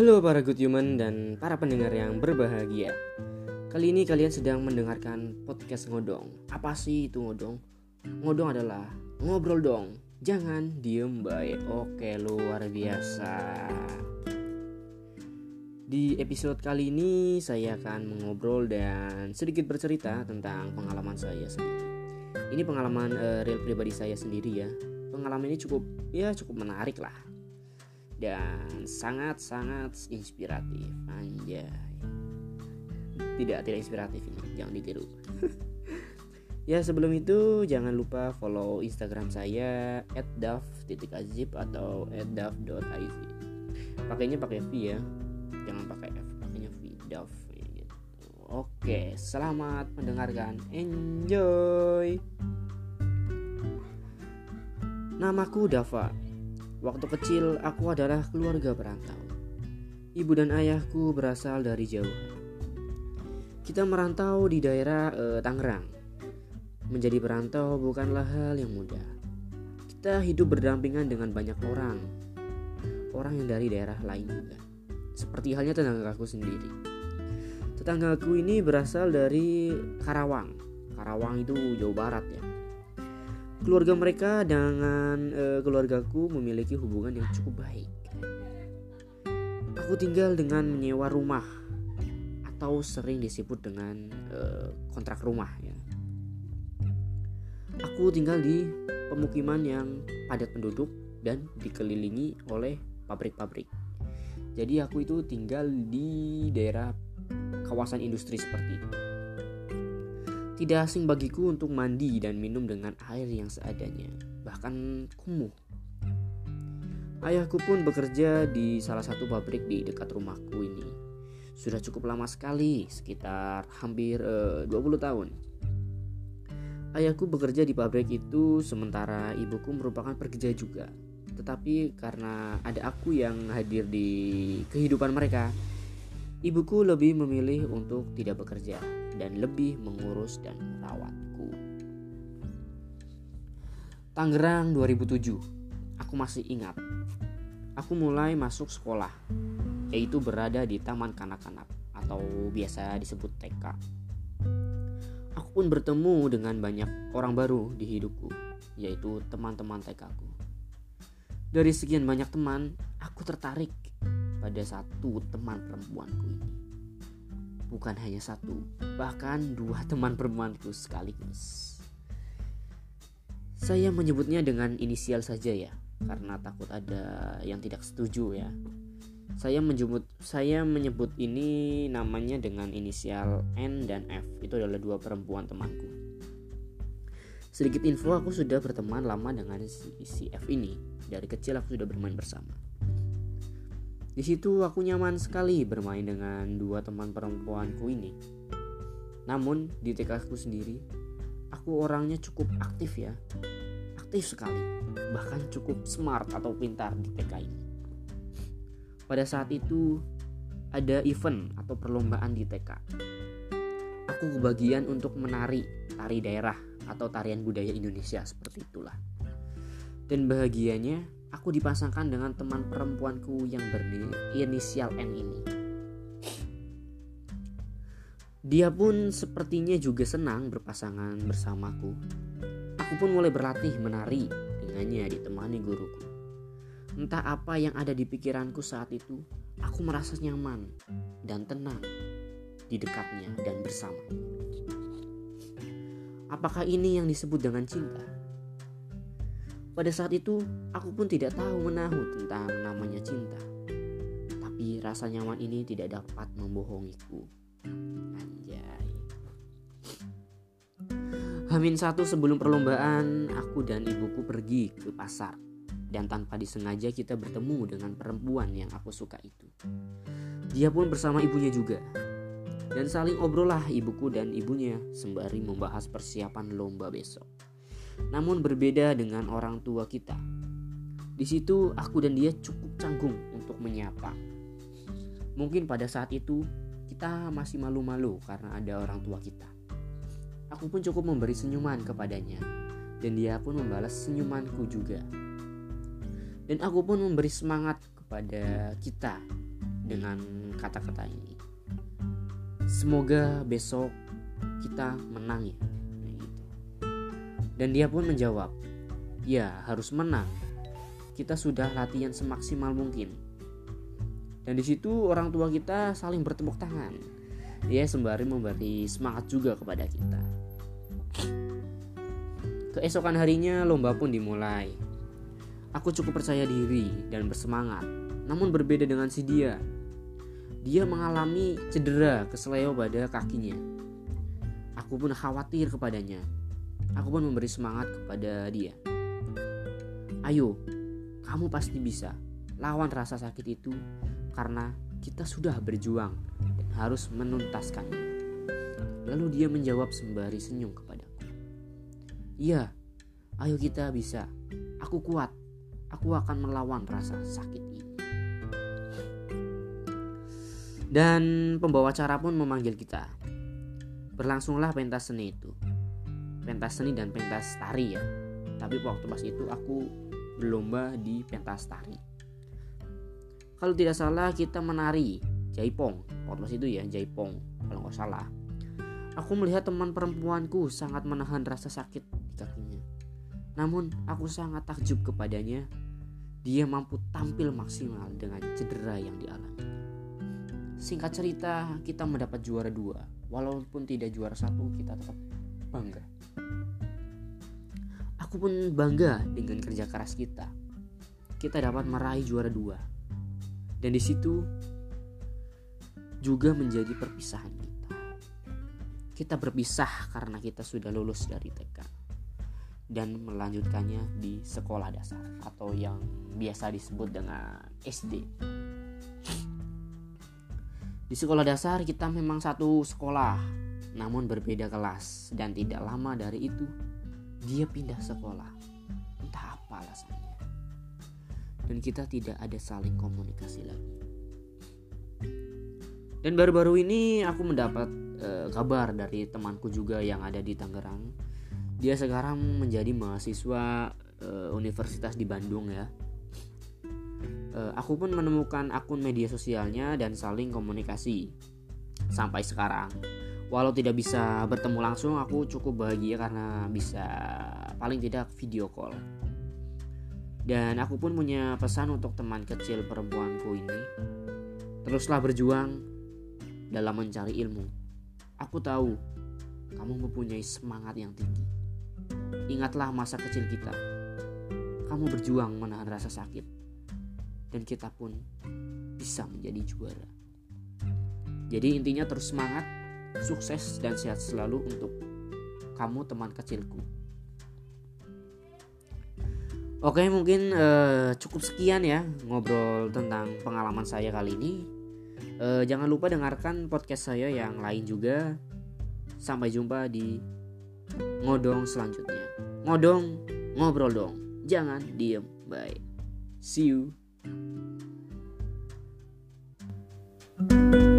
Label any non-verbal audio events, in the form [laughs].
Halo para good human dan para pendengar yang berbahagia. Kali ini kalian sedang mendengarkan podcast ngodong. Apa sih itu ngodong? Ngodong adalah ngobrol dong. Jangan diem baik. Oke luar biasa. Di episode kali ini saya akan mengobrol dan sedikit bercerita tentang pengalaman saya sendiri. Ini pengalaman uh, real pribadi saya sendiri ya. Pengalaman ini cukup ya cukup menarik lah dan sangat-sangat inspiratif. Anjay. Tidak tidak inspiratif ini. Jangan ditiru. [laughs] Ya sebelum itu jangan lupa follow instagram saya @dav.azib atau @dav.iz pakainya pakai v ya. Jangan pakai f pakainya v dav gitu. oke selamat mendengarkan. Enjoy. Namaku Dava Waktu kecil aku adalah keluarga perantau. Ibu dan ayahku berasal dari jauh. Kita merantau di daerah eh, Tangerang. Menjadi perantau bukanlah hal yang mudah. Kita hidup berdampingan dengan banyak orang. Orang yang dari daerah lain juga. Seperti halnya tetanggaku sendiri. Tetanggaku ini berasal dari Karawang. Karawang itu Jawa Barat ya keluarga mereka dengan uh, keluargaku memiliki hubungan yang cukup baik. Aku tinggal dengan menyewa rumah atau sering disebut dengan uh, kontrak rumah ya. Aku tinggal di pemukiman yang padat penduduk dan dikelilingi oleh pabrik-pabrik. Jadi aku itu tinggal di daerah kawasan industri seperti itu. Tidak asing bagiku untuk mandi dan minum dengan air yang seadanya, bahkan kumuh. Ayahku pun bekerja di salah satu pabrik di dekat rumahku ini. Sudah cukup lama sekali, sekitar hampir eh, 20 tahun. Ayahku bekerja di pabrik itu sementara ibuku merupakan pekerja juga. Tetapi karena ada aku yang hadir di kehidupan mereka, ibuku lebih memilih untuk tidak bekerja dan lebih mengurus dan merawatku. Tangerang 2007. Aku masih ingat. Aku mulai masuk sekolah, yaitu berada di Taman Kanak-kanak atau biasa disebut TK. Aku pun bertemu dengan banyak orang baru di hidupku, yaitu teman-teman TK ku. Dari sekian banyak teman, aku tertarik pada satu teman perempuanku ini bukan hanya satu, bahkan dua teman perempuanku sekaligus. Saya menyebutnya dengan inisial saja ya, karena takut ada yang tidak setuju ya. Saya menyebut saya menyebut ini namanya dengan inisial N dan F. Itu adalah dua perempuan temanku. Sedikit info aku sudah berteman lama dengan si, si F ini. Dari kecil aku sudah bermain bersama. Di situ aku nyaman sekali bermain dengan dua teman perempuanku ini. Namun di TK aku sendiri, aku orangnya cukup aktif ya. Aktif sekali, bahkan cukup smart atau pintar di TK ini. Pada saat itu ada event atau perlombaan di TK. Aku kebagian untuk menari tari daerah atau tarian budaya Indonesia seperti itulah. Dan bahagianya aku dipasangkan dengan teman perempuanku yang berinisial N ini. Dia pun sepertinya juga senang berpasangan bersamaku. Aku pun mulai berlatih menari dengannya ditemani guruku. Entah apa yang ada di pikiranku saat itu, aku merasa nyaman dan tenang di dekatnya dan bersama. Apakah ini yang disebut dengan cinta? Pada saat itu, aku pun tidak tahu menahu tentang namanya cinta. Tapi rasa nyaman ini tidak dapat membohongiku. Anjay. Hamin satu sebelum perlombaan, aku dan ibuku pergi ke pasar. Dan tanpa disengaja kita bertemu dengan perempuan yang aku suka itu. Dia pun bersama ibunya juga. Dan saling obrol lah ibuku dan ibunya sembari membahas persiapan lomba besok namun berbeda dengan orang tua kita. Di situ aku dan dia cukup canggung untuk menyapa. Mungkin pada saat itu kita masih malu-malu karena ada orang tua kita. Aku pun cukup memberi senyuman kepadanya dan dia pun membalas senyumanku juga. Dan aku pun memberi semangat kepada kita dengan kata-kata ini. Semoga besok kita menang ya. Dan dia pun menjawab, ya harus menang. Kita sudah latihan semaksimal mungkin. Dan di situ orang tua kita saling bertepuk tangan. Ya sembari memberi semangat juga kepada kita. Keesokan harinya lomba pun dimulai. Aku cukup percaya diri dan bersemangat, namun berbeda dengan si dia. Dia mengalami cedera kesleo pada kakinya. Aku pun khawatir kepadanya. Aku pun memberi semangat kepada dia. Ayo, kamu pasti bisa. Lawan rasa sakit itu karena kita sudah berjuang dan harus menuntaskannya. Lalu dia menjawab sembari senyum kepadaku. Iya, ayo kita bisa. Aku kuat. Aku akan melawan rasa sakit ini. Dan pembawa acara pun memanggil kita. Berlangsunglah pentas seni itu. Pentas seni dan pentas tari ya. Tapi waktu pas itu aku berlomba di pentas tari. Kalau tidak salah kita menari jaipong. Waktu pas itu ya jaipong kalau nggak salah. Aku melihat teman perempuanku sangat menahan rasa sakit kakinya. Namun aku sangat takjub kepadanya. Dia mampu tampil maksimal dengan cedera yang dialami. Singkat cerita, kita mendapat juara dua. Walaupun tidak juara satu, kita tetap bangga. Aku pun bangga dengan kerja keras kita. Kita dapat meraih juara dua. Dan di situ juga menjadi perpisahan kita. Kita berpisah karena kita sudah lulus dari TK dan melanjutkannya di sekolah dasar atau yang biasa disebut dengan SD. Di sekolah dasar kita memang satu sekolah, namun berbeda kelas dan tidak lama dari itu dia pindah sekolah. Entah apa alasannya. Dan kita tidak ada saling komunikasi lagi. Dan baru-baru ini aku mendapat e, kabar dari temanku juga yang ada di Tangerang dia sekarang menjadi mahasiswa uh, universitas di Bandung ya uh, aku pun menemukan akun media sosialnya dan saling komunikasi sampai sekarang walau tidak bisa bertemu langsung aku cukup bahagia karena bisa paling tidak video call dan aku pun punya pesan untuk teman kecil perempuanku ini teruslah berjuang dalam mencari ilmu aku tahu kamu mempunyai semangat yang tinggi Ingatlah masa kecil kita. Kamu berjuang menahan rasa sakit. Dan kita pun bisa menjadi juara. Jadi intinya terus semangat, Sukses dan sehat selalu untuk kamu teman kecilku. Oke, mungkin uh, cukup sekian ya ngobrol tentang pengalaman saya kali ini. Uh, jangan lupa dengarkan podcast saya yang lain juga. Sampai jumpa di ngodong selanjutnya. Ngodong, ngobrol dong. Jangan diem. Bye. See you. thank you